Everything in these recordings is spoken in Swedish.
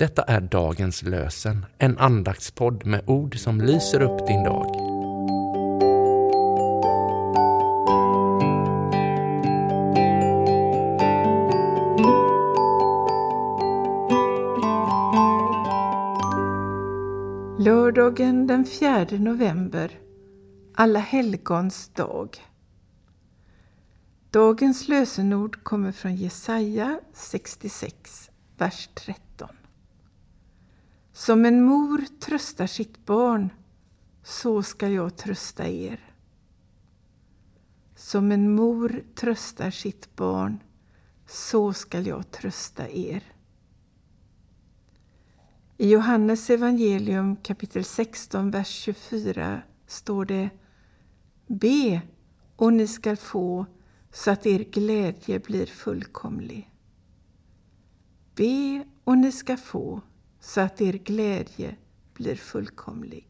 Detta är dagens lösen, en andaktspodd med ord som lyser upp din dag. Lördagen den 4 november, Alla helgons dag. Dagens lösenord kommer från Jesaja 66, vers 13. Som en mor tröstar sitt barn, så ska jag trösta er. Som en mor tröstar sitt barn, så ska jag trösta er. I Johannes evangelium kapitel 16, vers 24 står det Be och ni skall få så att er glädje blir fullkomlig. Be och ni ska få så att er glädje blir fullkomlig.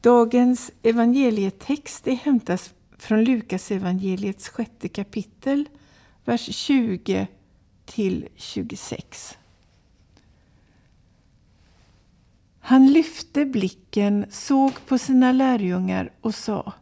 Dagens evangelietext är hämtas från Lukas evangeliets sjätte kapitel, vers 20 till 26. Han lyfte blicken, såg på sina lärjungar och sa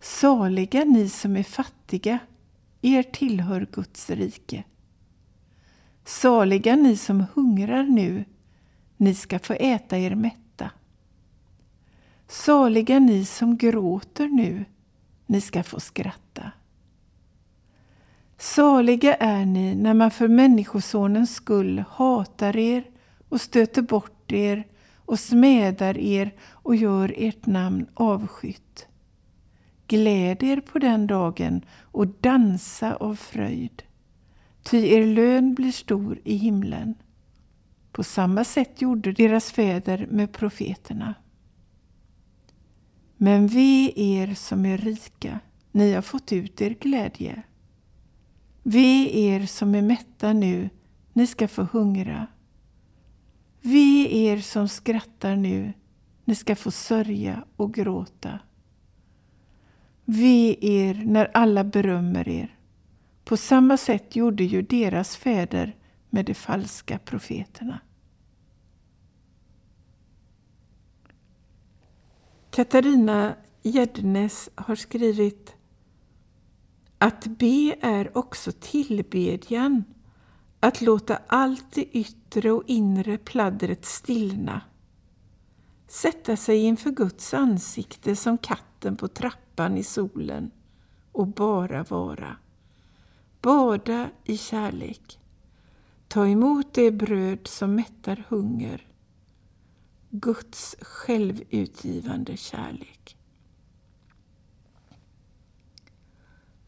Saliga ni som är fattiga, er tillhör Guds rike. Saliga ni som hungrar nu, ni ska få äta er mätta. Saliga ni som gråter nu, ni ska få skratta. Saliga är ni när man för Människosonens skull hatar er och stöter bort er och smädar er och gör ert namn avskytt. Gläd er på den dagen och dansa av fröjd, ty er lön blir stor i himlen. På samma sätt gjorde deras fäder med profeterna. Men ve er som är rika, ni har fått ut er glädje. Ve er som är mätta nu, ni ska få hungra. Ve er som skrattar nu, ni ska få sörja och gråta. Ve er när alla berömmer er. På samma sätt gjorde ju deras fäder med de falska profeterna. Katarina Gäddnes har skrivit Att be är också tillbedjan, att låta allt det yttre och inre pladdret stillna. Sätta sig inför Guds ansikte som katten på trappan i solen och bara vara. Bada i kärlek. Ta emot det bröd som mättar hunger. Guds självutgivande kärlek.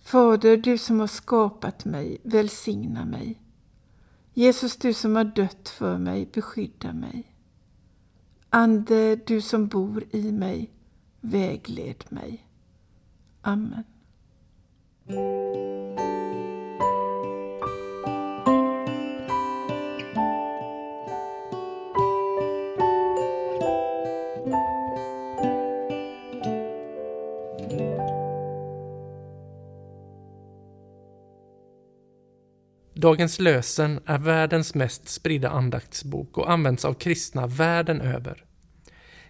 Fader, du som har skapat mig, välsigna mig. Jesus, du som har dött för mig, beskydda mig. Ande, du som bor i mig, vägled mig. Amen. Dagens lösen är världens mest spridda andaktsbok och används av kristna världen över.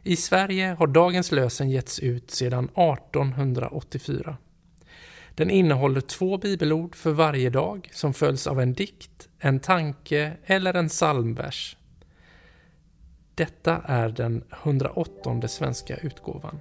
I Sverige har Dagens lösen getts ut sedan 1884. Den innehåller två bibelord för varje dag som följs av en dikt, en tanke eller en psalmvers. Detta är den 108 svenska utgåvan.